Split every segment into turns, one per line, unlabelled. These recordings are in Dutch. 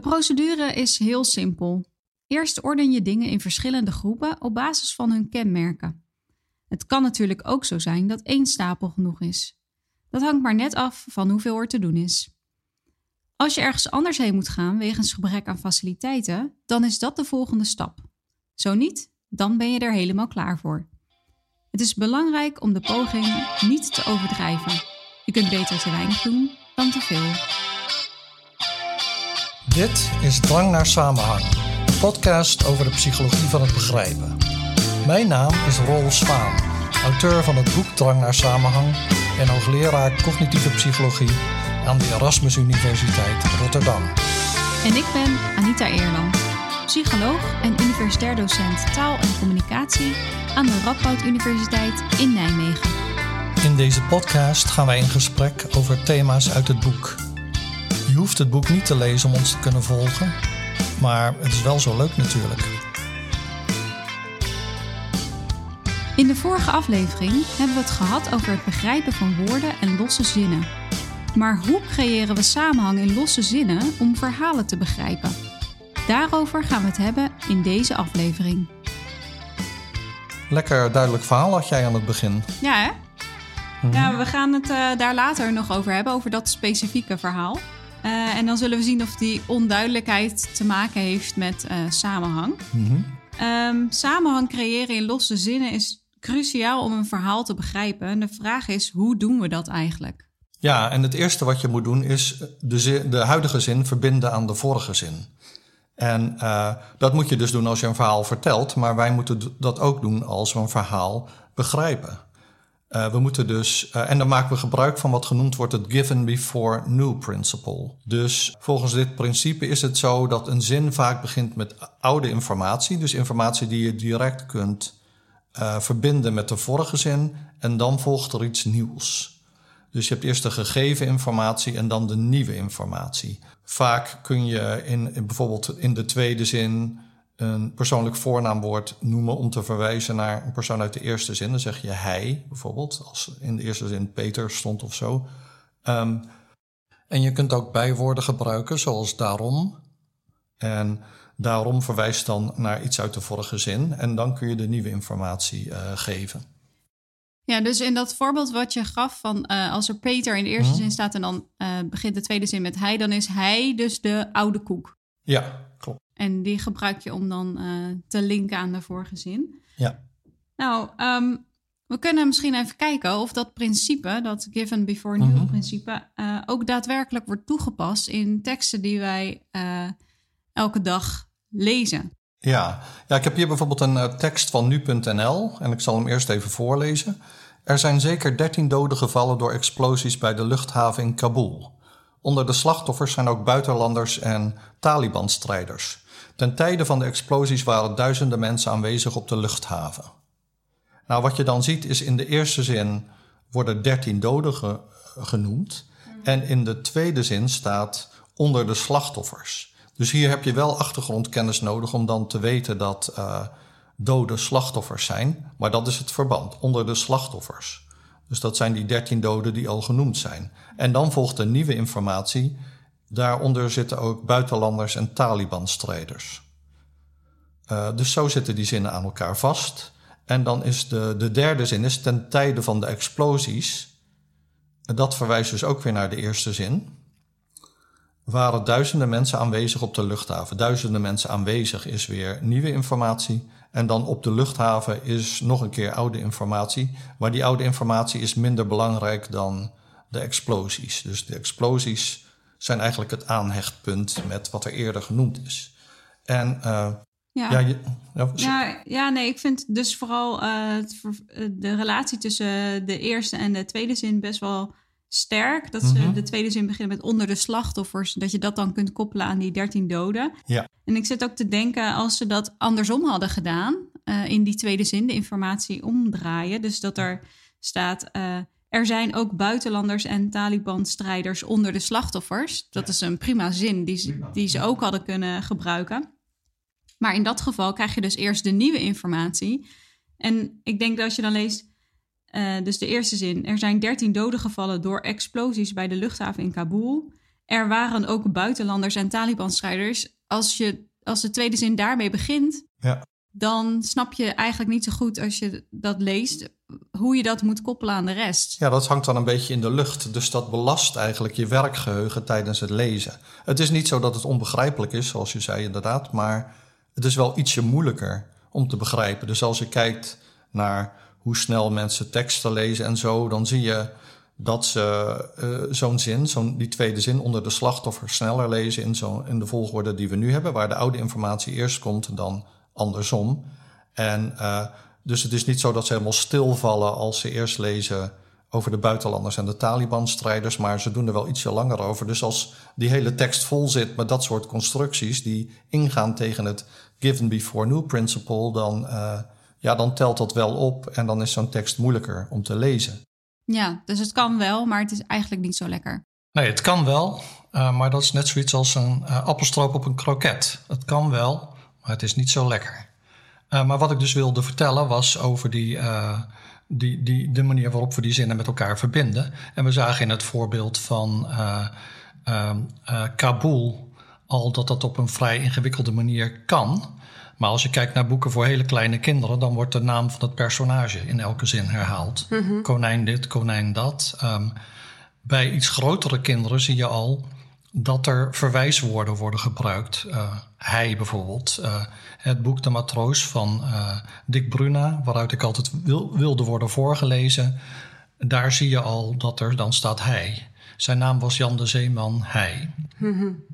De procedure is heel simpel. Eerst orden je dingen in verschillende groepen op basis van hun kenmerken. Het kan natuurlijk ook zo zijn dat één stapel genoeg is. Dat hangt maar net af van hoeveel er te doen is. Als je ergens anders heen moet gaan wegens gebrek aan faciliteiten, dan is dat de volgende stap. Zo niet, dan ben je er helemaal klaar voor. Het is belangrijk om de poging niet te overdrijven. Je kunt beter te weinig doen dan te veel.
Dit is Drang naar Samenhang, een podcast over de psychologie van het begrijpen. Mijn naam is Rolf Spaan, auteur van het boek Drang naar Samenhang en hoogleraar cognitieve psychologie aan de Erasmus Universiteit Rotterdam.
En ik ben Anita Eerland, psycholoog en universitair docent taal en communicatie aan de Radboud Universiteit in Nijmegen.
In deze podcast gaan wij in gesprek over thema's uit het boek. Je hoeft het boek niet te lezen om ons te kunnen volgen, maar het is wel zo leuk natuurlijk.
In de vorige aflevering hebben we het gehad over het begrijpen van woorden en losse zinnen. Maar hoe creëren we samenhang in losse zinnen om verhalen te begrijpen? Daarover gaan we het hebben in deze aflevering.
Lekker duidelijk verhaal had jij aan het begin.
Ja, hè? Ja, we gaan het eh, daar later nog over hebben, over dat specifieke verhaal. Eh, en dan zullen we zien of die onduidelijkheid te maken heeft met eh, samenhang. Ehm, samenhang creëren in losse zinnen is cruciaal om een verhaal te begrijpen. En de vraag is, hoe doen we dat eigenlijk?
Ja, en het eerste wat je moet doen is de, zin, de huidige zin verbinden aan de vorige zin. En uh, dat moet je dus doen als je een verhaal vertelt, maar wij moeten dat ook doen als we een verhaal begrijpen. Uh, we moeten dus, uh, en dan maken we gebruik van wat genoemd wordt het given before new principle. Dus volgens dit principe is het zo dat een zin vaak begint met oude informatie, dus informatie die je direct kunt verbinden met de vorige zin, en dan volgt er iets nieuws. Dus je hebt eerst de gegeven informatie en dan de nieuwe informatie. Vaak kun je in, bijvoorbeeld in de tweede zin een persoonlijk voornaamwoord noemen om te verwijzen naar een persoon uit de eerste zin. Dan zeg je hij bijvoorbeeld, als in de eerste zin Peter stond of zo. Um, en je kunt ook bijwoorden gebruiken, zoals daarom. En daarom verwijst dan naar iets uit de vorige zin. En dan kun je de nieuwe informatie uh, geven.
Ja, dus in dat voorbeeld wat je gaf van uh, als er Peter in de eerste
Mhm.
zin staat en dan uh, begint de tweede zin met hij, dan is hij dus de oude koek.
Ja, klopt.
En die gebruik je om dan uh, te linken aan de vorige zin.
Ja.
Nou, um, we kunnen misschien even kijken of dat principe, dat given before new
Mhm.
principe, uh, ook daadwerkelijk wordt toegepast in teksten die wij uh, elke dag lezen.
Ja. ja, ik heb hier bijvoorbeeld een tekst van nu.nl en ik zal hem eerst even voorlezen. Er zijn zeker 13 doden gevallen door explosies bij de luchthaven in Kabul. Onder de slachtoffers zijn ook buitenlanders en Taliban-strijders. Ten tijde van de explosies waren duizenden mensen aanwezig op de luchthaven. Nou, wat je dan ziet is in de eerste zin worden 13 doden ge genoemd. En in de tweede zin staat onder de slachtoffers. Dus hier heb je wel achtergrondkennis nodig om dan te weten dat uh, doden slachtoffers zijn. Maar dat is het verband, onder de slachtoffers. Dus dat zijn die 13 doden die al genoemd zijn. En dan volgt de nieuwe informatie. Daaronder zitten ook buitenlanders en Taliban-strijders. Uh, dus zo zitten die zinnen aan elkaar vast. En dan is de, de derde zin is ten tijde van de explosies. Dat verwijst dus ook weer naar de eerste zin waren duizenden mensen aanwezig op de luchthaven. Duizenden mensen aanwezig is weer nieuwe informatie. En dan op de luchthaven is nog een keer oude informatie. Maar die oude informatie is minder belangrijk dan de explosies. Dus de explosies zijn eigenlijk het aanhechtpunt met wat er eerder genoemd is. En uh,
ja.
Ja, je,
ja, ja, ja, nee, ik vind dus vooral uh, de relatie tussen de eerste en de tweede zin best wel sterk. Dat ze
Mhm.
de tweede zin beginnen met onder de slachtoffers. Dat je dat dan kunt koppelen aan die 13 doden.
Ja.
En ik zit ook te denken, als ze dat andersom hadden gedaan, uh, in die tweede zin, de informatie omdraaien. Dus dat er staat. Uh, er zijn ook buitenlanders en Taliban-strijders onder de slachtoffers. Dat is een prima zin die ze, die ze ook hadden kunnen gebruiken. Maar in dat geval krijg je dus eerst de nieuwe informatie. En ik denk dat als je dan leest. Uh, dus de eerste zin. Er zijn 13 doden gevallen door explosies bij de luchthaven in Kabul. er waren ook buitenlanders en Taliban-strijders. Als, je, als de tweede zin daarmee begint,
Ja.
dan snap je eigenlijk niet zo goed als je dat leest hoe je dat moet koppelen aan de rest.
Ja, dat hangt dan een beetje in de lucht. Dus dat belast eigenlijk je werkgeheugen tijdens het lezen. Het is niet zo dat het onbegrijpelijk is, zoals je zei inderdaad, maar het is wel ietsje moeilijker om te begrijpen. Dus als je kijkt naar hoe snel mensen teksten lezen en zo, dan zie je dat ze eh, zo'n zin, zo'n, die tweede zin onder de slachtoffer sneller lezen in, zo, in de volgorde die we nu hebben, waar de oude informatie eerst komt dan andersom. En uh, dus het is niet zo dat ze helemaal stilvallen als ze eerst lezen over de buitenlanders en de Taliban-strijders, maar ze doen er wel ietsje langer over. Dus als die hele tekst vol zit met dat soort constructies die ingaan tegen het given before new principle, dan, uh, ja, dan telt dat wel op en dan is zo'n tekst moeilijker om te lezen.
Ja, dus het kan wel, maar het is eigenlijk niet zo lekker.
Nee, het kan wel, uh, maar dat is net zoiets als een uh, appelstroop op een kroket. Het kan wel, maar het is niet zo lekker. Uh, maar wat ik dus wilde vertellen was over die, die, die, de manier waarop we die zinnen met elkaar verbinden. En we zagen in het voorbeeld van uh, Kabul al dat dat op een vrij ingewikkelde manier kan. Maar als je kijkt naar boeken voor hele kleine kinderen, dan wordt de naam van het personage in elke zin herhaald. Mm -hmm. Konijn dit, konijn dat. Um, bij iets grotere kinderen zie je al dat er verwijswoorden worden gebruikt. Uh, hij bijvoorbeeld. Uh, het boek De Matroos van uh, Dick Bruna, waaruit ik altijd wil, wilde worden voorgelezen. Daar zie je al dat er dan staat hij. Zijn naam was Jan de Zeeman, hij. Mm -hmm.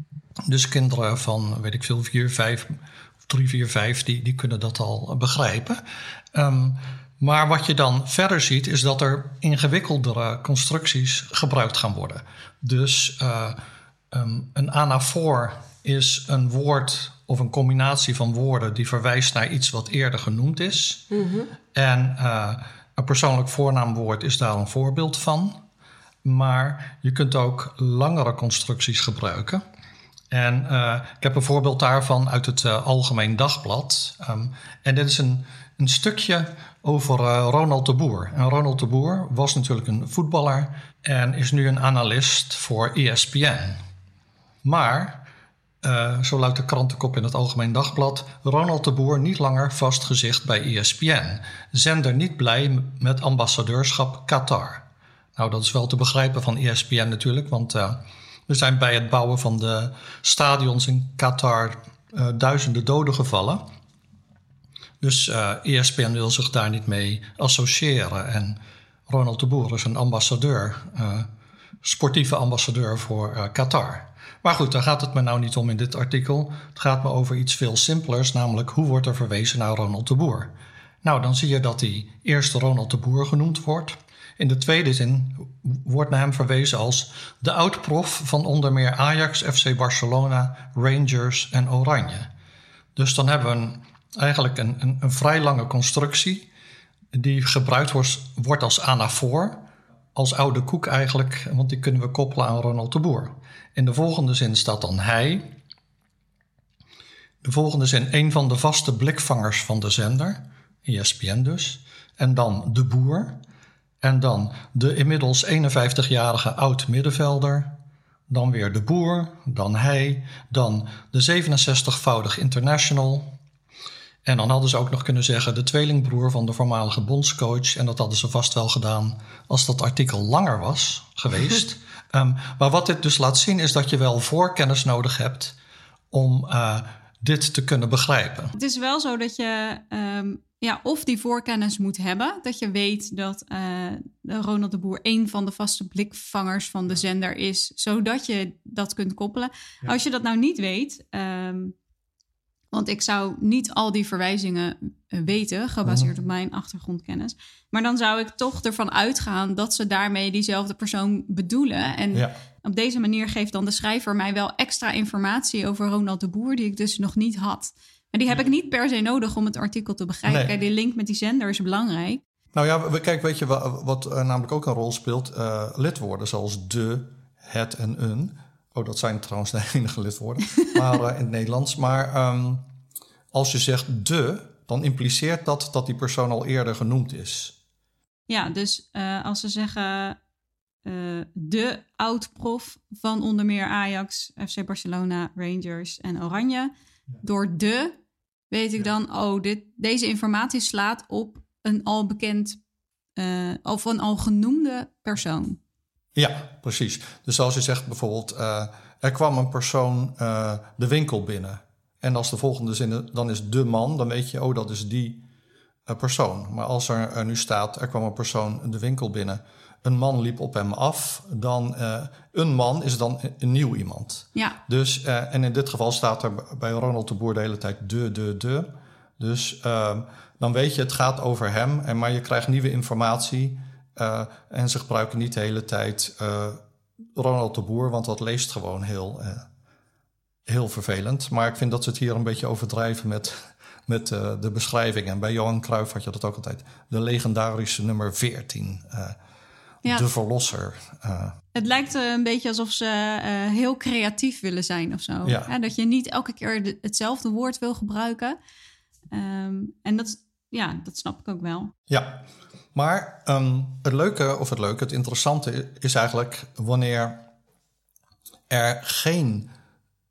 Dus kinderen van, weet ik veel, 4, 5, 3, 4, 5, die, die kunnen dat al begrijpen. Um, maar wat je dan verder ziet, is dat er ingewikkeldere constructies gebruikt gaan worden. Dus uh, um, een anafoor is een woord of een combinatie van woorden die verwijst naar iets wat eerder genoemd is. Mm -hmm. En uh, een persoonlijk voornaamwoord is daar een voorbeeld van. Maar je kunt ook langere constructies gebruiken. En uh, ik heb een voorbeeld daarvan uit het uh, Algemeen Dagblad. Um, en dit is een, een stukje over uh, Ronald de Boer. En Ronald de Boer was natuurlijk een voetballer en is nu een analist voor ESPN. Maar, zo luidt de krantenkop in het Algemeen Dagblad, Ronald de Boer niet langer vast gezicht bij ESPN. Zender niet blij met ambassadeurschap Qatar. Nou, dat is wel te begrijpen van ESPN natuurlijk, want er zijn bij het bouwen van de stadions in Qatar uh, duizenden doden gevallen. Dus ESPN wil zich daar niet mee associëren. En Ronald de Boer is een ambassadeur, uh, sportieve ambassadeur voor Qatar. Maar goed, daar gaat het me nou niet om in dit artikel. Het gaat me over iets veel simpelers, namelijk hoe wordt er verwezen naar Ronald de Boer. Nou, dan zie je dat hij eerst Ronald de Boer genoemd wordt. In de tweede zin wordt naar hem verwezen als de oud-prof van onder meer Ajax, FC Barcelona, Rangers en Oranje. Dus dan hebben we eigenlijk een, een, een, vrij lange constructie die gebruikt wordt, wordt als anafoor, als oude koek eigenlijk, want die kunnen we koppelen aan Ronald de Boer. In de volgende zin staat dan hij. De volgende zin een van de vaste blikvangers van de zender, ESPN dus. En dan de boer. En dan de inmiddels 51-jarige oud-middenvelder. Dan weer de boer. Dan hij. Dan de 67-voudig international. En dan hadden ze ook nog kunnen zeggen de tweelingbroer van de voormalige bondscoach. En dat hadden ze vast wel gedaan als dat artikel langer was geweest. um, maar wat dit dus laat zien is dat je wel voorkennis nodig hebt om uh, dit te kunnen begrijpen.
Het is wel zo dat je um, ja, of die voorkennis moet hebben. Dat je weet dat uh, Ronald de Boer een van de vaste blikvangers van de zender is. Zodat je dat kunt koppelen. Ja. Als je dat nou niet weet... Um, want ik zou niet al die verwijzingen weten, gebaseerd op mijn achtergrondkennis. Maar dan zou ik toch ervan uitgaan dat ze daarmee diezelfde persoon bedoelen. En ja. op deze manier geeft dan de schrijver mij wel extra informatie over Ronald de Boer, die ik dus nog niet had. Maar die heb ik niet per se nodig om het artikel te begrijpen. Nee. Die link met die zender is belangrijk.
Nou ja, kijk, weet je wat, wat uh, namelijk ook een rol speelt? Uh, lidwoorden zoals de, het en een. Oh, dat zijn trouwens de enige lidwoorden maar, uh, in het Nederlands. Maar um, als je zegt de, dan impliceert dat dat die persoon al eerder genoemd is.
Ja, dus als ze zeggen eh, de oud-prof van onder meer Ajax, FC Barcelona, Rangers en Oranje. Door de weet ik dan, oh, dit, deze informatie slaat op een al bekend uh, of een al genoemde persoon.
Ja, precies. Dus als je zegt bijvoorbeeld, uh, er kwam een persoon uh, de winkel binnen. En als de volgende zin dan is de man, dan weet je, oh, dat is die persoon. Maar als er, er nu staat, er kwam een persoon de winkel binnen een man liep op hem af, dan uh, een man is dan een nieuw iemand.
Ja.
Dus, uh, en in dit geval staat er bij Ronald de Boer de hele tijd de, de, de. Dus uh, dan weet je, het gaat over hem, en, maar je krijgt nieuwe informatie. en ze gebruiken niet de hele tijd Ronald de Boer, want dat leest gewoon heel, heel vervelend. Maar ik vind dat ze het hier een beetje overdrijven met, met de beschrijving. En bij Johan Cruijff had je dat ook altijd. De legendarische nummer 14 de verlosser. Uh.
Het lijkt een beetje alsof ze uh, heel creatief willen zijn of zo. Ja. dat je niet elke keer hetzelfde woord wil gebruiken. Um, en dat, ja, dat snap ik ook wel.
Ja, maar um, het leuke, of het leuke, het interessante is eigenlijk wanneer er geen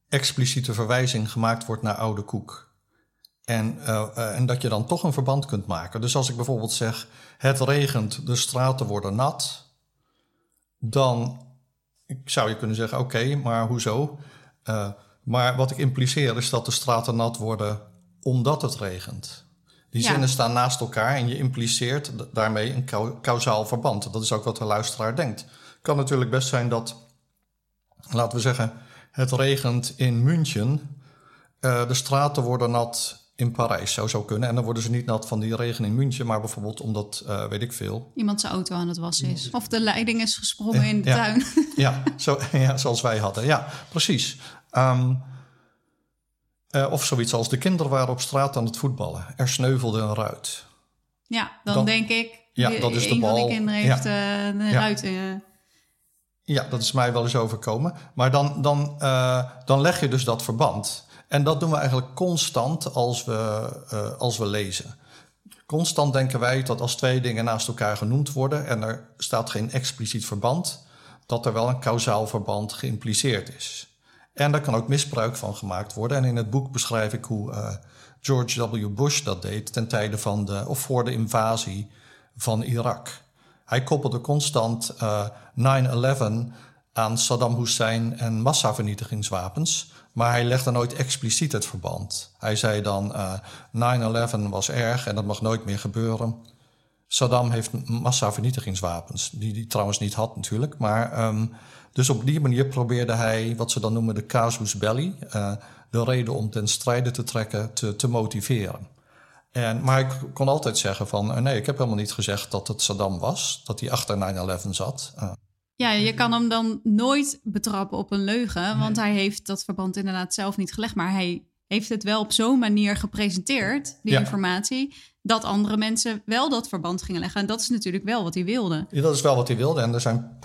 expliciete verwijzing gemaakt wordt naar oude koek. En, uh, en dat je dan toch een verband kunt maken. Dus als ik bijvoorbeeld zeg: Het regent, de straten worden nat dan zou je kunnen zeggen: oké, maar hoezo? Uh, maar wat ik impliceer is dat de straten nat worden omdat het regent. Die zinnen staan naast elkaar en je impliceert daarmee een kausaal verband. Dat is ook wat de luisteraar denkt. Het kan natuurlijk best zijn dat, laten we zeggen, het regent in München. Uh, de straten worden nat in Parijs zou zo kunnen. En dan worden ze niet nat van die regen in München, maar bijvoorbeeld omdat, uh, weet ik veel.
Iemand zijn auto aan het wassen is. Of de leiding is gesprongen in de tuin.
Ja, zo, ja, zoals wij hadden. Ja, precies. Um, uh, of zoiets als de kinderen waren op straat aan het voetballen. Er sneuvelde een ruit.
Ja, dan, denk ik. Ja, dat is de bal. Van die kinderen heeft ja. uh, een ruit.
Ja, dat is mij wel eens overkomen. Maar dan, dan, dan leg je dus dat verband. En dat doen we eigenlijk constant als we, uh, als we lezen. Constant denken wij dat als twee dingen naast elkaar genoemd worden en er staat geen expliciet verband, dat er wel een kausaal verband geïmpliceerd is. En daar kan ook misbruik van gemaakt worden. En in het boek beschrijf ik hoe uh, George W. Bush dat deed ten tijde van de, of voor de invasie van Irak. Hij koppelde constant uh, eh, 9-11 aan Saddam Hussein en massavernietigingswapens. Maar hij legde nooit expliciet het verband. Hij zei dan: uh, 9-11 was erg en dat mag nooit meer gebeuren. Saddam heeft massavernietigingswapens, die hij trouwens niet had natuurlijk. Maar um, dus op die manier probeerde hij wat ze dan noemen de casus belli, uh, de reden om ten strijde te trekken, te, te motiveren. En, maar ik kon altijd zeggen van, uh, nee, ik heb helemaal niet gezegd dat het Saddam was, dat hij achter 9-11 zat.
Ja, je kan hem dan nooit betrappen op een leugen, want hij heeft dat verband inderdaad zelf niet gelegd, maar hij heeft het wel op zo'n manier gepresenteerd, die informatie, dat andere mensen wel dat verband gingen leggen. En dat is natuurlijk wel wat hij wilde.
Ja, dat is wel wat hij wilde. En er zijn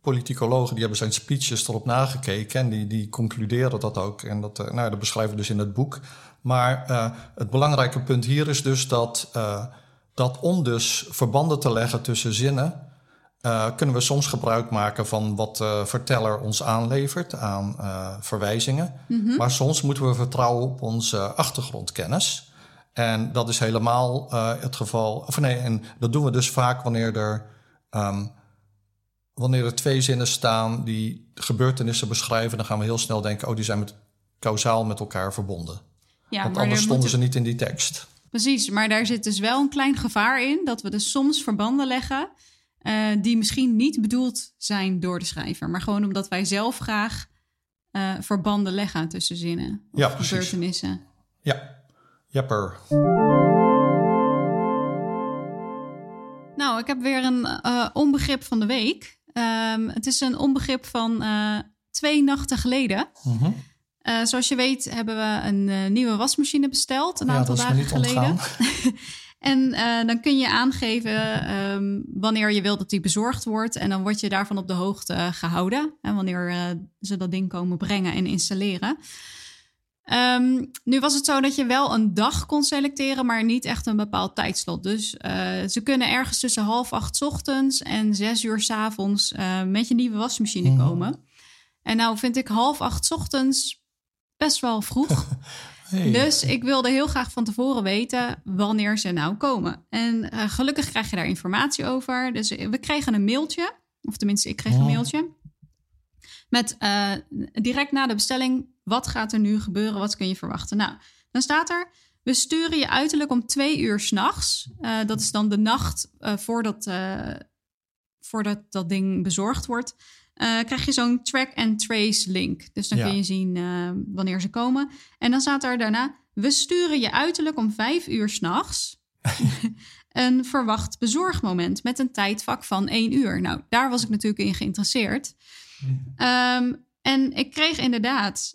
politicologen die hebben zijn speeches erop nagekeken en die, die concluderen dat ook. En dat, uh, nou, dat beschrijven we dus in het boek. Maar uh, het belangrijke punt hier is dus dat, uh, dat om dus verbanden te leggen tussen zinnen uh, kunnen we soms gebruik maken van wat de verteller ons aanlevert aan uh, verwijzingen. Mm -hmm. Maar soms moeten we vertrouwen op onze achtergrondkennis. En dat is helemaal uh, het geval. Of nee, en dat doen we dus vaak wanneer er, um, wanneer er twee zinnen staan die gebeurtenissen beschrijven. Dan gaan we heel snel denken: oh, die zijn met, kausaal met elkaar verbonden. Ja, Want anders stonden moeten... ze niet in die tekst.
Precies, maar daar zit dus wel een klein gevaar in dat we dus soms verbanden leggen uh, die misschien niet bedoeld zijn door de schrijver, maar gewoon omdat wij zelf graag uh, verbanden leggen tussen zinnen of ja, gebeurtenissen.
Ja, jepper.
Nou, ik heb weer een uh, onbegrip van de week. Um, het is een onbegrip van twee nachten geleden. Mm -hmm. Uh, zoals je weet hebben we een nieuwe wasmachine besteld een aantal dagen geleden. En uh, dan kun je aangeven um, wanneer je wilt dat die bezorgd wordt. En dan word je daarvan op de hoogte gehouden. En wanneer uh, ze dat ding komen brengen en installeren. Ehm, nu was het zo dat je wel een dag kon selecteren, maar niet echt een bepaald tijdslot. Dus uh, ze kunnen ergens tussen half acht 's ochtends en zes uur 's avonds met je nieuwe wasmachine
Mhm.
komen. En nou vind ik half acht 's ochtends best wel vroeg.
Hey.
Dus ik wilde heel graag van tevoren weten wanneer ze nou komen. En uh, gelukkig krijg je daar informatie over. Dus we kregen een mailtje, of tenminste, ik kreeg een
Oh.
mailtje. Met uh, direct na de bestelling, wat gaat er nu gebeuren? Wat kun je verwachten? Nou, dan staat er, we sturen je uiterlijk om twee uur s'nachts. Uh, dat is dan de nacht voordat, voordat dat ding bezorgd wordt. Uh, krijg je zo'n track and trace link. Dus dan
Ja.
kun je zien uh, wanneer ze komen. En dan staat er daarna: we sturen je uiterlijk om vijf uur s'nachts. een verwacht bezorgmoment met een tijdvak van één uur. Nou, daar was ik natuurlijk in geïnteresseerd. Um, en ik kreeg inderdaad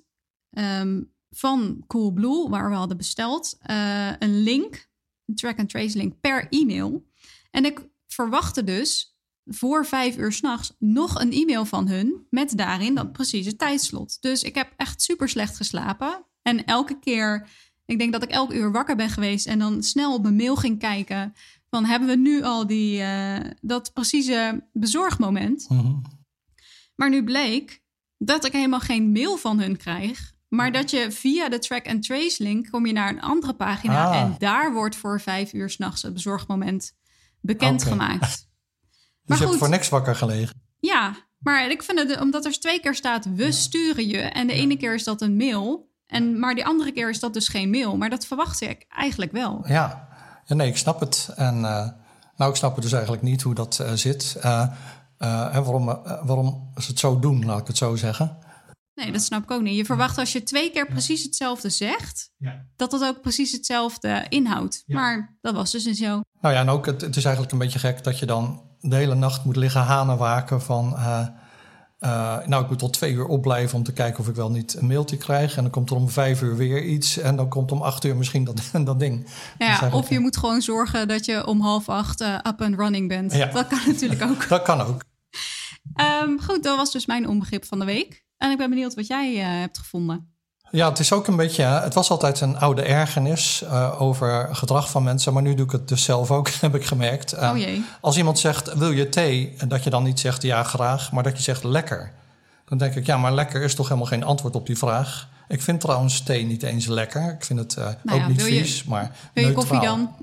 um, van Coolblue, waar we hadden besteld, uh, een link, een track and trace link per e-mail. En ik verwachtte dus voor vijf uur s'nachts nog een e-mail van hun met daarin dat precieze tijdslot. Dus ik heb echt super slecht geslapen. En elke keer, ik denk dat ik elk uur wakker ben geweest en dan snel op mijn mail ging kijken. Van hebben we nu al die, uh, dat precieze bezorgmoment?
-hmm.
Maar nu bleek dat ik helemaal geen mail van hun krijg. Maar dat je via de track and trace link kom je naar een andere pagina.
Ah.
En daar wordt voor vijf uur s'nachts het bezorgmoment bekendgemaakt.
Okay. Dus je hebt voor niks wakker gelegen.
Ja, maar ik vind het, omdat er twee keer staat, we sturen je. En de ene keer is dat een mail. En, maar die andere keer is dat dus geen mail. Maar dat verwachtte ik eigenlijk wel.
Ja, ja nee, ik snap het. En uh, nou, ik snap het dus eigenlijk niet hoe dat uh, zit. Uh, en waarom, waarom ze het zo doen, laat ik het zo zeggen.
Nee, dat snap ik ook niet. Je verwacht als je twee keer precies hetzelfde zegt,
ja.
dat dat ook precies hetzelfde inhoudt. Ja. Maar dat was dus niet zo.
Nou ja, en ook het, het, is eigenlijk een beetje gek dat je dan de hele nacht moet liggen hanenwaken van... Uh, uh, nou, ik moet tot twee uur opblijven om te kijken of ik wel niet een mailtje krijg. En dan komt er om vijf uur weer iets. En dan komt om acht uur misschien dat, dat ding.
Ja, dus of je moet gewoon zorgen dat je om half acht uh, up and running bent.
Ja.
Dat kan natuurlijk ook.
dat kan ook.
Um, goed, dat was dus mijn onbegrip van de week. En ik ben benieuwd wat jij uh, hebt gevonden.
Ja, het is ook een beetje. Het was altijd een oude ergernis uh, over gedrag van mensen. Maar nu doe ik het dus zelf ook, heb ik gemerkt.
Uh, oh jee.
Als iemand zegt: Wil je thee? En dat je dan niet zegt ja, graag. Maar dat je zegt lekker. Dan denk ik: Ja, maar lekker is toch helemaal geen antwoord op die vraag. Ik vind trouwens thee niet eens lekker. Ik vind het uh, nou ook ja, niet vies.
Je,
maar
wil je koffie dan?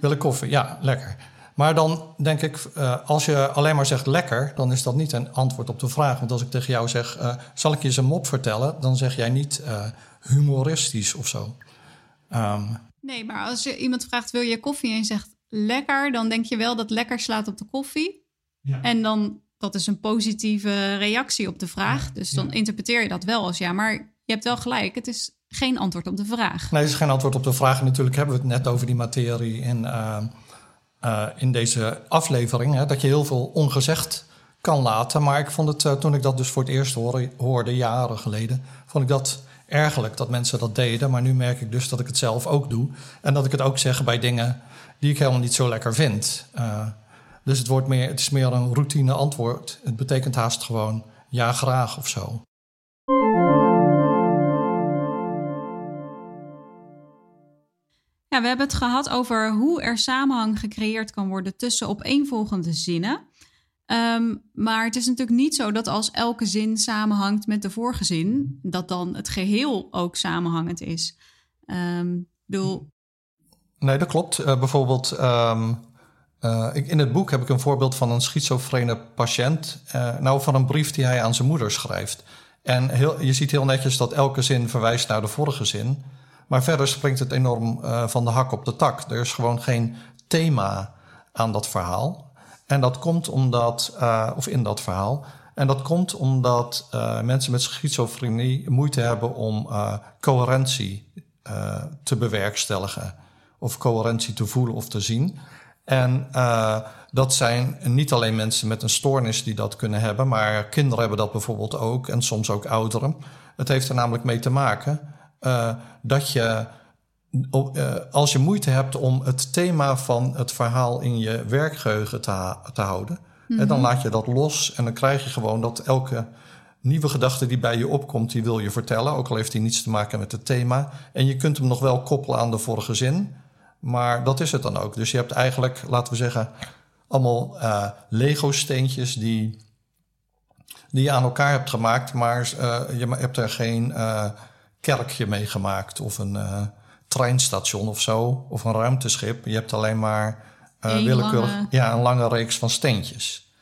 wil ik koffie? Ja, lekker. Maar dan denk ik, uh, als je alleen maar zegt lekker, dan is dat niet een antwoord op de vraag. Want als ik tegen jou zeg, uh, zal ik je eens een mop vertellen? Dan zeg jij niet uh, humoristisch of zo. Um,
nee, maar als je iemand vraagt, wil je koffie? En je zegt lekker, dan denk je wel dat lekker slaat op de koffie.
Ja.
En dan, dat is een positieve reactie op de vraag. Ja, dus dan ja. interpreteer je dat wel als ja. Maar je hebt wel gelijk, het is geen antwoord op de vraag.
Nee, het is geen antwoord op de vraag. En natuurlijk hebben we het net over die materie in... Uh, in deze aflevering. Hè, dat je heel veel ongezegd kan laten. Maar ik vond het, uh, toen ik dat dus voor het eerst hoorde, jaren geleden, vond ik dat ergerlijk dat mensen dat deden. Maar nu merk ik dus dat ik het zelf ook doe. En dat ik het ook zeg bij dingen die ik helemaal niet zo lekker vind. Uh, dus het, wordt meer, het is meer een routine antwoord. Het betekent haast gewoon ja, graag of zo.
Ja, we hebben het gehad over hoe er samenhang gecreëerd kan worden tussen opeenvolgende zinnen. Um, maar het is natuurlijk niet zo dat als elke zin samenhangt met de vorige zin, dat dan het geheel ook samenhangend is. Um, bedoel...
Nee, dat klopt. Uh, bijvoorbeeld, um, uh, ik, in het boek heb ik een voorbeeld van een schizofrene patiënt. Uh, nou, van een brief die hij aan zijn moeder schrijft. En heel, je ziet heel netjes dat elke zin verwijst naar de vorige zin. Maar verder springt het enorm uh, van de hak op de tak. Er is gewoon geen thema aan dat verhaal. En dat komt omdat, uh, of in dat verhaal. En dat komt omdat uh, mensen met schizofrenie moeite hebben om coherentie te bewerkstelligen. Of coherentie te voelen of te zien. En dat zijn niet alleen mensen met een stoornis die dat kunnen hebben, maar kinderen hebben dat bijvoorbeeld ook en soms ook ouderen. Het heeft er namelijk mee te maken uh, dat je, uh, als je moeite hebt om het thema van het verhaal in je werkgeheugen te, te houden, mm -hmm. en dan laat je dat los en dan krijg je gewoon dat elke nieuwe gedachte die bij je opkomt, die wil je vertellen, ook al heeft die niets te maken met het thema. En je kunt hem nog wel koppelen aan de vorige zin, maar dat is het dan ook. Dus je hebt eigenlijk, laten we zeggen, allemaal uh, Lego-steentjes die, die je aan elkaar hebt gemaakt, maar uh, je hebt er geen uh, kerkje mee gemaakt of een treinstation of zo, of een ruimteschip. Je hebt alleen maar willekeurig lange... ja, een lange reeks van steentjes.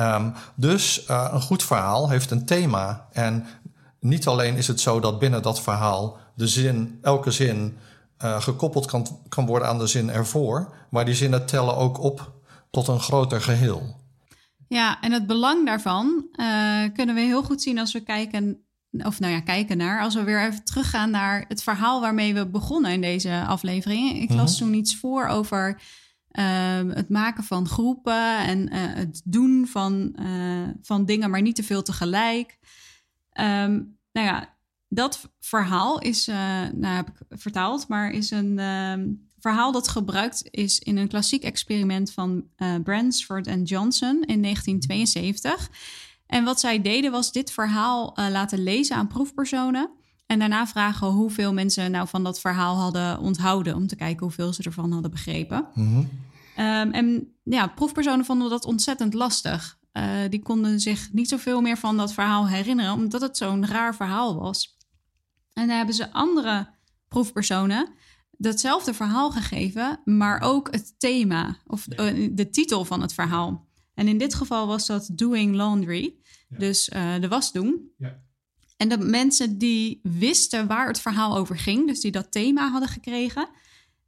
Um, dus uh, een goed verhaal heeft een thema. En niet alleen is het zo dat binnen dat verhaal de zin, elke zin uh, gekoppeld kan, kan worden aan de zin ervoor, maar die zinnen tellen ook op tot een groter geheel.
Ja, en het belang daarvan uh, kunnen we heel goed zien als we kijken, of nou ja, kijken naar, als we weer even teruggaan naar het verhaal waarmee we begonnen in deze aflevering. Ik las mm toen iets voor over Ehm, het maken van groepen en uh, het doen van, uh, van dingen, maar niet te veel tegelijk. Um, nou ja, dat verhaal is, uh, nou heb ik vertaald, maar is een um, verhaal dat gebruikt is in een klassiek experiment van Bransford en Johnson in 1972. En wat zij deden was dit verhaal laten lezen aan proefpersonen. En daarna vragen hoeveel mensen nou van dat verhaal hadden onthouden. Om te kijken hoeveel ze ervan hadden begrepen. Mm Um, en ja, proefpersonen vonden dat ontzettend lastig. Uh, die konden zich niet zoveel meer van dat verhaal herinneren, omdat het zo'n raar verhaal was. En dan hebben ze andere proefpersonen datzelfde verhaal gegeven, maar ook het thema of uh, de titel van het verhaal. En in dit geval was dat Doing Laundry, ja. dus uh, de was doen. Ja. En de mensen die wisten waar het verhaal over ging, dus die dat thema hadden gekregen,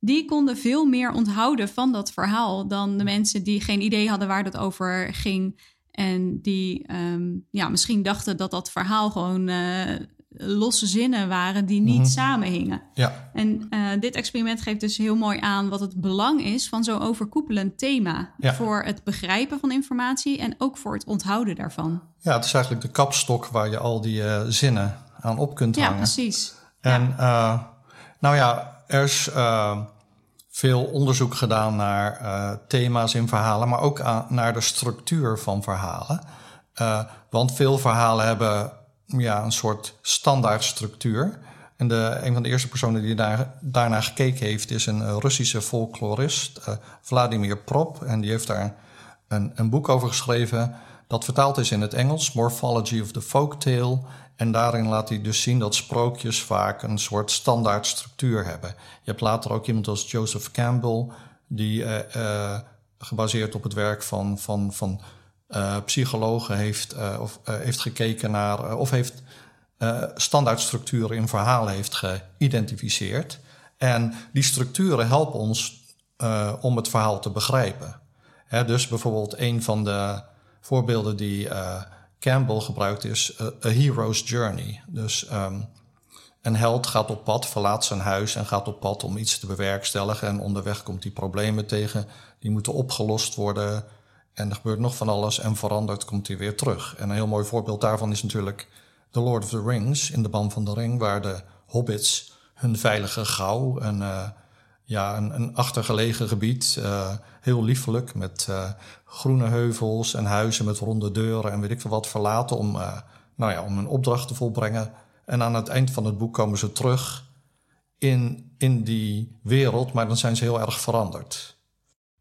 die konden veel meer onthouden van dat verhaal dan de mensen die geen idee hadden waar het over ging. En die um, ja, misschien dachten dat dat verhaal gewoon uh, losse zinnen waren die niet mm -hmm. samenhingen. Ja. En uh, dit experiment geeft dus heel mooi aan wat het belang is van zo'n overkoepelend thema. Ja. Voor het begrijpen van informatie en ook voor het onthouden daarvan.
Ja, het is eigenlijk de kapstok waar je al die uh, zinnen aan op kunt hangen.
Ja, precies.
En ja. nou ja, er is veel onderzoek gedaan naar thema's in verhalen, maar ook aan, naar de structuur van verhalen. Want veel verhalen hebben ja, een soort standaard structuur. En de, een van de eerste personen die daar, daarnaar gekeken heeft, is een Russische folklorist, uh, Vladimir Prop. En die heeft daar een, een boek over geschreven dat vertaald is in het Engels, Morphology of the Folktale. En daarin laat hij dus zien dat sprookjes vaak een soort standaard structuur hebben. Je hebt later ook iemand als Joseph Campbell, die uh, gebaseerd op het werk van, van, van psychologen heeft, of, heeft gekeken naar, of heeft standaardstructuren in verhalen heeft geïdentificeerd. En die structuren helpen ons om het verhaal te begrijpen. Dus bijvoorbeeld een van de voorbeelden die Campbell gebruikt is A Hero's Journey. Dus um, een held gaat op pad, verlaat zijn huis en gaat op pad om iets te bewerkstelligen. En onderweg komt hij problemen tegen, die moeten opgelost worden. En er gebeurt nog van alles en veranderd komt hij weer terug. En een heel mooi voorbeeld daarvan is natuurlijk The Lord of the Rings in de Ban van de Ring, waar de hobbits hun veilige gauw, een, uh, ja, een, een achtergelegen gebied, uh, heel liefelijk met uh, groene heuvels en huizen met ronde deuren en weet ik veel wat verlaten om, nou ja, om een opdracht te volbrengen. En aan het eind van het boek komen ze terug in, in die wereld, maar dan zijn ze heel erg veranderd.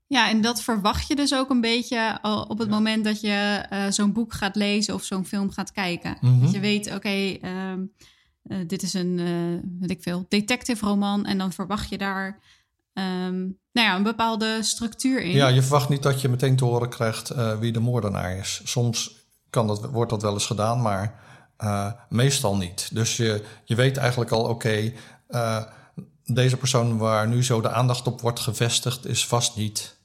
Ja, en dat verwacht je dus ook een beetje op het ja. moment dat je uh, zo'n boek gaat lezen of zo'n film gaat kijken. Mm -hmm. Dat je weet, oké, okay, uh, uh, dit is een, weet ik veel, detective roman en dan verwacht je daar um, nou ja, een bepaalde structuur in.
Ja, je verwacht niet dat je meteen te horen krijgt uh, wie de moordenaar is. Soms kan dat, wordt dat wel eens gedaan, maar uh, meestal niet. Dus je, je weet eigenlijk al, oké, okay, uh, deze persoon waar nu zo de aandacht op wordt gevestigd, is vast niet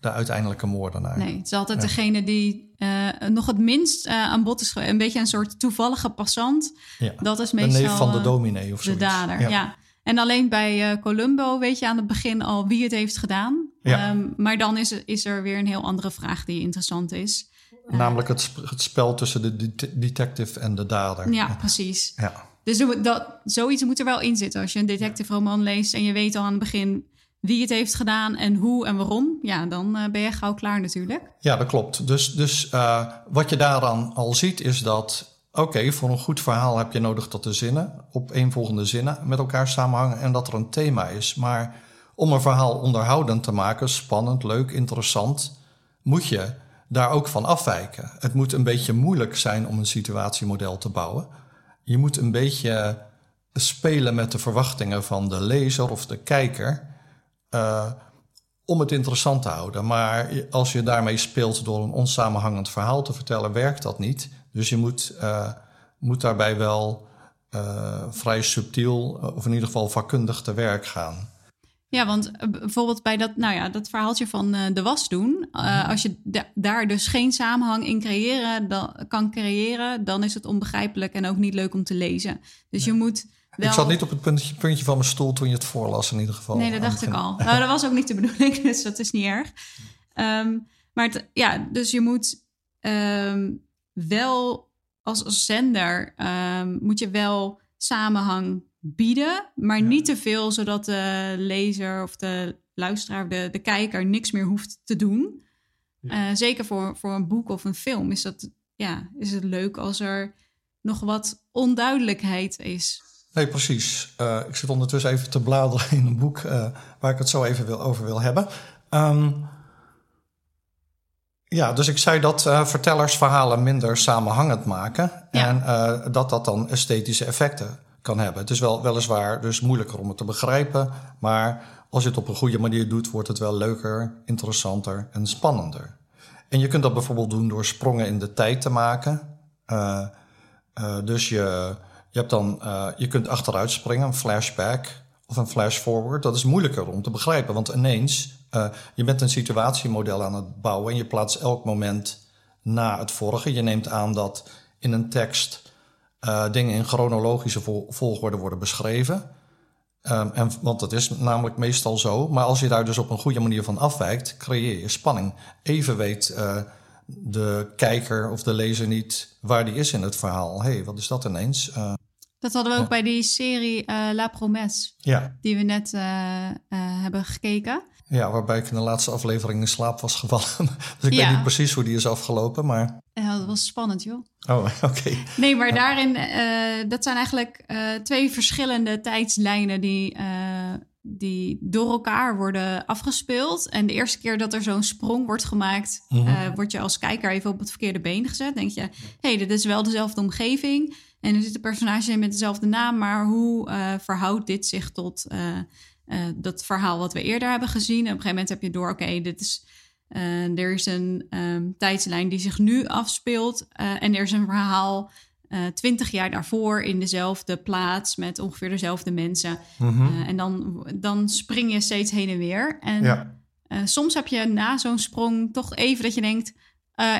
de uiteindelijke moordenaar.
Nee, het is altijd ja. degene die uh, nog het minst uh, aan bod is. Een beetje een soort toevallige passant. Ja. Dat is meestal
de neef van de dominee of zo.
De dader, ja. ja. En alleen bij uh, Columbo weet je aan het begin al wie het heeft gedaan. Ja. Um, maar dan is er, is er weer een heel andere vraag die interessant is.
Namelijk het, het spel tussen de de detective en de dader.
Ja, precies. Ja. Dus dat, zoiets moet er wel in zitten. Als je een detective roman leest en je weet al aan het begin wie het heeft gedaan en hoe en waarom, ja, dan uh, ben je gauw klaar natuurlijk.
Ja, dat klopt. Dus, dus uh, wat je daaraan al ziet is dat oké, voor een goed verhaal heb je nodig dat de zinnen op volgende zinnen met elkaar samenhangen en dat er een thema is. Maar om een verhaal onderhoudend te maken, spannend, leuk, interessant, moet je daar ook van afwijken. Het moet een beetje moeilijk zijn om een situatiemodel te bouwen. Je moet een beetje spelen met de verwachtingen van de lezer of de kijker. Uh, om het interessant te houden. Maar als je daarmee speelt door een onsamenhangend verhaal te vertellen, werkt dat niet. Dus je moet, uh, moet daarbij wel uh, vrij subtiel, of in ieder geval vakkundig te werk gaan.
Ja, want bijvoorbeeld bij dat, nou ja, dat verhaaltje van uh, de was doen. Uh, als je daar dus geen samenhang in creëren, dan, kan creëren, dan is het onbegrijpelijk en ook niet leuk om te lezen. Dus je moet
ik zat niet op het puntje, puntje, van mijn stoel toen je het voorlas in ieder geval.
Nee, dat dacht ik al. Nou, dat was ook niet de bedoeling, dus dat is niet erg. Um, maar het, ja, dus je moet um, wel als, als zender um, moet je wel samenhang bieden, maar niet te veel, zodat de lezer of de luisteraar, de, de kijker, niks meer hoeft te doen. Ja. Uh, zeker voor, voor een boek of een film is, dat, ja, is het leuk als er nog wat onduidelijkheid is.
Nee, precies. Uh, ik zit ondertussen even te bladeren in een boek uh, waar ik het zo even wil, over wil hebben. Um, ja, dus ik zei dat uh, vertellers verhalen minder samenhangend maken. Ja. En dat dat dan esthetische effecten kan hebben. Het is wel weliswaar dus moeilijker om het te begrijpen. Maar als je het op een goede manier doet, wordt het wel leuker, interessanter en spannender. En je kunt dat bijvoorbeeld doen door sprongen in de tijd te maken. dus je je, hebt dan, uh, je kunt achteruit springen, een flashback of een flash forward. Dat is moeilijker om te begrijpen, want ineens, uh, je bent een situatiemodel aan het bouwen en je plaatst elk moment na het vorige. Je neemt aan dat in een tekst uh, dingen in chronologische volgorde worden beschreven. Um, en, want dat is namelijk meestal zo. Maar als je daar dus op een goede manier van afwijkt, creëer je spanning. Even weet de kijker of de lezer niet waar die is in het verhaal. Hé, hey, wat is dat ineens? Uh,
dat hadden we ook bij die serie uh, La Promesse,
ja.
die we net uh, hebben gekeken.
Ja, waarbij ik in de laatste aflevering in slaap was gevallen. dus ik ja. weet niet precies hoe die is afgelopen, maar...
Ja, dat was spannend, joh.
Oh, oké.
Nee, maar daarin, dat zijn eigenlijk twee verschillende tijdslijnen die die door elkaar worden afgespeeld. En de eerste keer dat er zo'n sprong wordt gemaakt, mm -hmm. word je als kijker even op het verkeerde been gezet. Denk je, hé, hey, dit is wel dezelfde omgeving. En er zitten personages in met dezelfde naam, maar hoe uh, verhoudt dit zich tot uh, dat verhaal wat we eerder hebben gezien? En op een gegeven moment heb je door, oké, dit is. er is een um, tijdslijn die zich nu afspeelt. en er is een verhaal eh, twintig jaar daarvoor in dezelfde plaats met ongeveer dezelfde mensen. Mm -hmm. uh, en dan, dan spring je steeds heen en weer. En ja. uh, soms heb je na zo'n sprong toch even dat je denkt: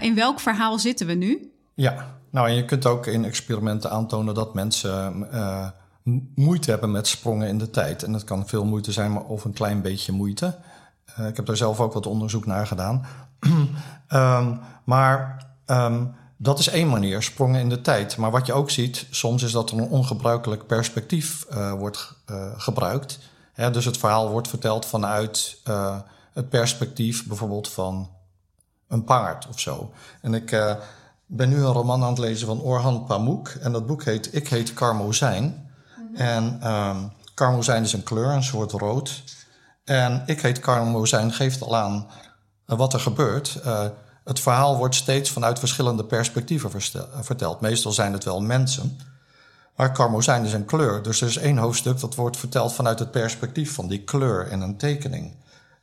in welk verhaal zitten we nu?
Ja, nou en je kunt ook in experimenten aantonen dat mensen moeite hebben met sprongen in de tijd. En dat kan veel moeite zijn, maar of een klein beetje moeite. ik heb daar zelf ook wat onderzoek naar gedaan. um, maar. Um, dat is één manier, sprongen in de tijd. Maar wat je ook ziet, soms is dat er een ongebruikelijk perspectief uh, wordt uh, gebruikt. Hè, dus het verhaal wordt verteld vanuit uh, het perspectief bijvoorbeeld van een paard of zo. En ik ben nu een roman aan het lezen van Orhan Pamuk. En dat boek heet Ik heet Karmozijn. Mm -hmm. En um, karmozijn is een kleur, een soort rood. En Ik heet Karmozijn geeft al aan wat er gebeurt het verhaal wordt steeds vanuit verschillende perspectieven verteld. Meestal zijn het wel mensen. Maar karmozijn is een kleur. Dus er is één hoofdstuk dat wordt verteld vanuit het perspectief van die kleur in een tekening.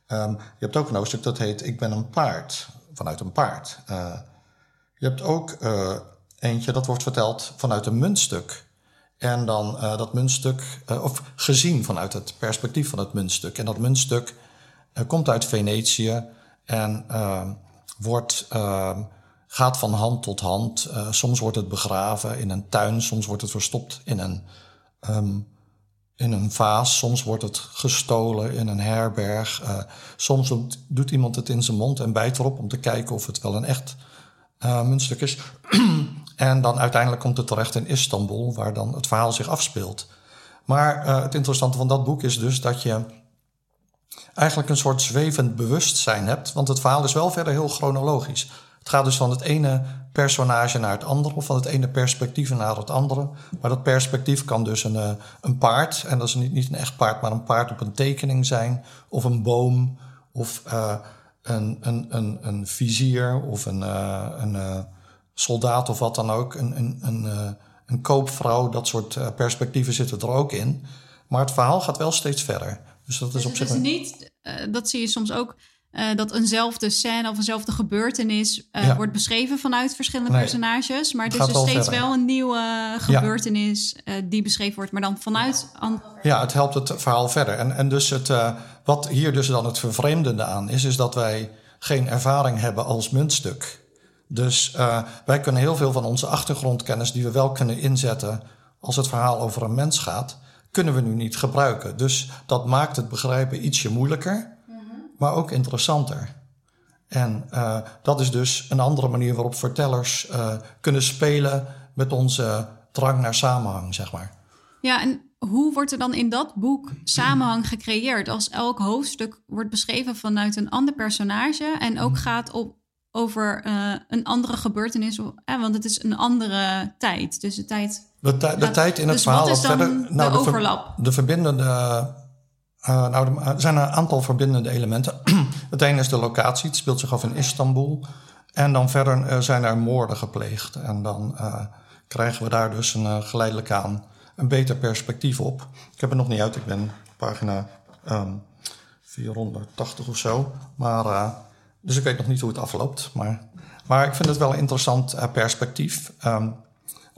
Um, je hebt ook een hoofdstuk dat heet Ik ben een paard. Vanuit een paard. Uh, je hebt ook uh, eentje dat wordt verteld vanuit een muntstuk. En dan uh, dat muntstuk, of gezien vanuit het perspectief van het muntstuk. En dat muntstuk komt uit Venetië. En ehm, wordt, uh, gaat van hand tot hand. Uh, soms wordt het begraven in een tuin, soms wordt het verstopt in een, um, in een vaas, soms wordt het gestolen in een herberg. Uh, soms doet iemand het in zijn mond en bijt erop om te kijken of het wel een echt muntstuk is. en dan uiteindelijk komt het terecht in Istanbul, waar dan het verhaal zich afspeelt. Maar het interessante van dat boek is dus dat je eigenlijk een soort zwevend bewustzijn hebt. Want het verhaal is wel verder heel chronologisch. Het gaat dus van het ene personage naar het andere, of van het ene perspectief naar het andere. Maar dat perspectief kan dus een, eh, een paard, en dat is niet, niet een echt paard, maar een paard op een tekening zijn, of een boom, of uh, een, een, een, een vizier, of een, uh, een soldaat of wat dan ook, een, een, een, een koopvrouw, dat soort perspectieven zitten er ook in. Maar het verhaal gaat wel steeds verder. Dus dat is
dus
op zich.
is niet, dat zie je soms ook uh, dat eenzelfde scène of eenzelfde gebeurtenis uh, ja. wordt beschreven vanuit verschillende nee, personages. Maar het, het is dus steeds verder. wel een nieuwe gebeurtenis ja. die beschreven wordt, maar dan vanuit.
Ja, het helpt het verhaal verder. En, en dus het, wat hier dus dan het vervreemdende aan is, is dat wij geen ervaring hebben als muntstuk. Dus wij kunnen heel veel van onze achtergrondkennis, die we wel kunnen inzetten als het verhaal over een mens gaat, kunnen we nu niet gebruiken. Dus dat maakt het begrijpen ietsje moeilijker maar ook interessanter. En uh, dat is dus een andere manier waarop vertellers uh, kunnen spelen met onze drang naar samenhang, zeg maar.
Ja, en hoe wordt er dan in dat boek samenhang gecreëerd? Als elk hoofdstuk wordt beschreven vanuit een ander personage en ook mm. gaat op, over uh, een andere gebeurtenis, want het is een andere tijd. Dus de tijd.
De, de tijd in het
dus
verhaal.
Wat is dan verder, nou, de, overlap?
De, de verbindende uh, nou, er zijn een aantal verbindende elementen. het ene is de locatie, het speelt zich af in Istanbul. En dan verder uh, zijn er moorden gepleegd. En dan uh, krijgen we daar dus een, geleidelijk aan een beter perspectief op. Ik heb het nog niet uit, ik ben pagina um, ehm, 480 of zo. Maar, dus ik weet nog niet hoe het afloopt. Maar, maar ik vind het wel een interessant perspectief. Um,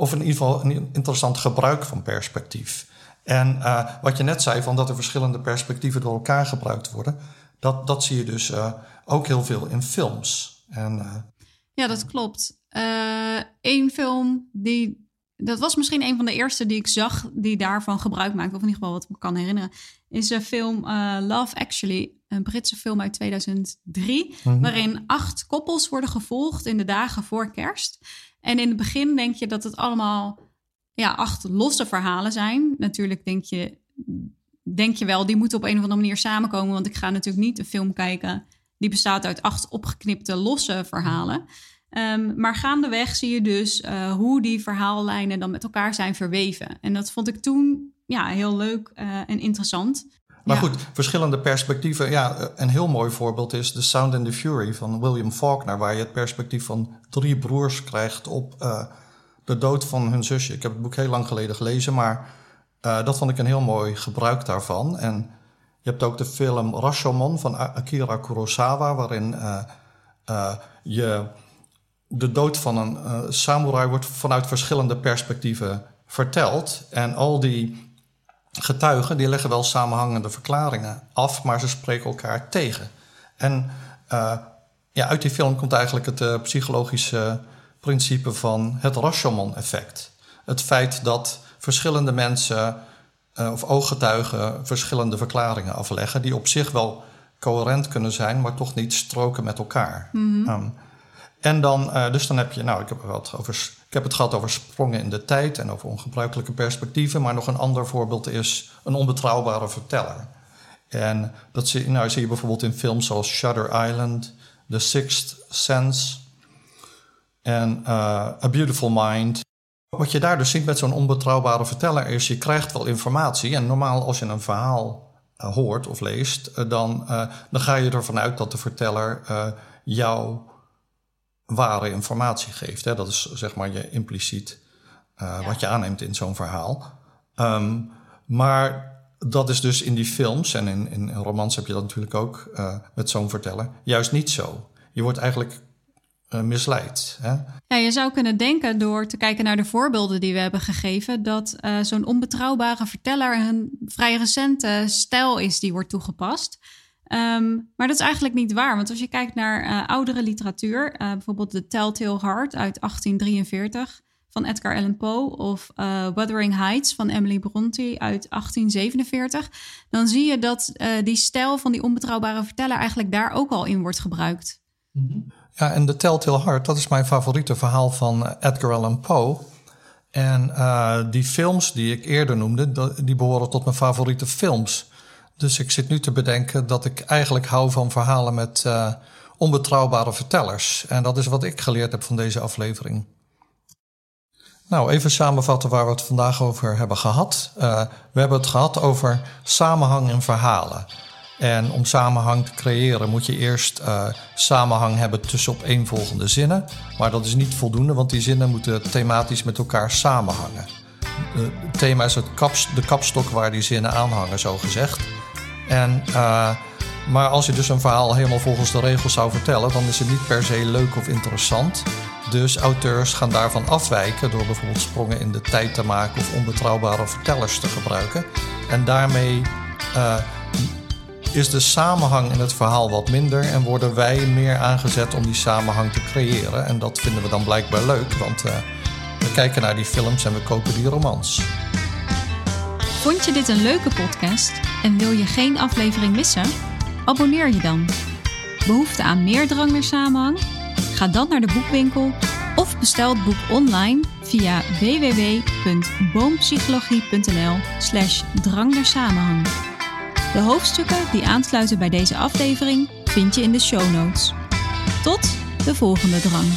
of in ieder geval een interessant gebruik van perspectief. En uh, wat je net zei, van dat er verschillende perspectieven door elkaar gebruikt worden, dat, dat zie je dus uh, ook heel veel in films. En, uh,
ja, dat klopt. Eén film die. Dat was misschien een van de eerste die ik zag die daarvan gebruik maakte, of in ieder geval wat ik me kan herinneren, is de film Love Actually, een Britse film uit 2003, mm-hmm. waarin acht koppels worden gevolgd in de dagen voor kerst. En in het begin denk je dat het allemaal ja, acht losse verhalen zijn. Natuurlijk denk je, denk je wel, die moeten op een of andere manier samenkomen. Want ik ga natuurlijk niet een film kijken die bestaat uit acht opgeknipte losse verhalen. Um, maar gaandeweg zie je dus uh, hoe die verhaallijnen dan met elkaar zijn verweven. En dat vond ik toen ja, heel leuk uh, en interessant.
Maar
ja.
goed, verschillende perspectieven. Ja, een heel mooi voorbeeld is The Sound and the Fury van William Faulkner, waar je het perspectief van drie broers krijgt op uh, de dood van hun zusje. Ik heb het boek heel lang geleden gelezen, maar uh, dat vond ik een heel mooi gebruik daarvan. En je hebt ook de film Rashomon van Akira Kurosawa, waarin uh, je de dood van een samurai wordt vanuit verschillende perspectieven verteld. En al die getuigen die leggen wel samenhangende verklaringen af, maar ze spreken elkaar tegen. En ja, uit die film komt eigenlijk het psychologische principe van het Rashomon-effect. Het feit dat verschillende mensen uh, of ooggetuigen verschillende verklaringen afleggen, die op zich wel coherent kunnen zijn, maar toch niet stroken met elkaar.
Mm -hmm.
um, en dan, uh, dus dan heb je, nou, ik heb, het over, ik heb het gehad over sprongen in de tijd en over ongebruikelijke perspectieven, maar nog een ander voorbeeld is een onbetrouwbare verteller. En dat zie, nou, zie je bijvoorbeeld in films zoals Shutter Island, The Sixth Sense, en uh, A Beautiful Mind. Wat je daar dus ziet met zo'n onbetrouwbare verteller is, je krijgt wel informatie. En normaal als je een verhaal uh, hoort of leest, dan, dan ga je ervan uit dat de verteller jou ware informatie geeft. Hè? Dat is zeg maar je impliciet ja. wat je aanneemt in zo'n verhaal. Um, maar dat is dus in die films en in, in romans heb je dat natuurlijk ook met zo'n verteller juist niet zo. Je wordt eigenlijk uh, misleidt. Hè?
Ja, je zou kunnen denken door te kijken naar de voorbeelden die we hebben gegeven, dat uh, zo'n onbetrouwbare verteller een vrij recente stijl is die wordt toegepast. Um, maar dat is eigenlijk niet waar, want als je kijkt naar uh, oudere literatuur, bijvoorbeeld The Telltale Heart uit 1843 van Edgar Allan Poe of Wuthering Heights van Emily Bronte uit 1847, dan zie je dat die stijl van die onbetrouwbare verteller eigenlijk daar ook al in wordt gebruikt.
-hmm. Ja, en The Telltale Heart, dat is mijn favoriete verhaal van Edgar Allan Poe. En uh, die films die ik eerder noemde, die behoren tot mijn favoriete films. Dus ik zit nu te bedenken dat ik eigenlijk hou van verhalen met uh, onbetrouwbare vertellers. En dat is wat ik geleerd heb van deze aflevering. Nou, even samenvatten waar we het vandaag over hebben gehad. Uh, we hebben het gehad over samenhang in verhalen. En om samenhang te creëren moet je eerst uh, samenhang hebben tussen opeenvolgende zinnen. Maar dat is niet voldoende, want die zinnen moeten thematisch met elkaar samenhangen. Het thema is het de kapstok waar die zinnen aan hangen, zo gezegd. En, uh, maar als je dus een verhaal helemaal volgens de regels zou vertellen, dan is het niet per se leuk of interessant. Dus auteurs gaan daarvan afwijken door bijvoorbeeld sprongen in de tijd te maken of onbetrouwbare vertellers te gebruiken. En daarmee uh, is de samenhang in het verhaal wat minder en worden wij meer aangezet om die samenhang te creëren. En dat vinden we dan blijkbaar leuk, want uh, we kijken naar die films en we kopen die romans.
Vond je dit een leuke podcast en wil je geen aflevering missen? Abonneer je dan. Behoefte aan meer drang naar samenhang? Ga dan naar de boekwinkel of bestel het boek online via www.boompsychologie.nl/slash drang naar samenhang. De hoofdstukken die aansluiten bij deze aflevering vind je in de show notes. Tot de volgende drang.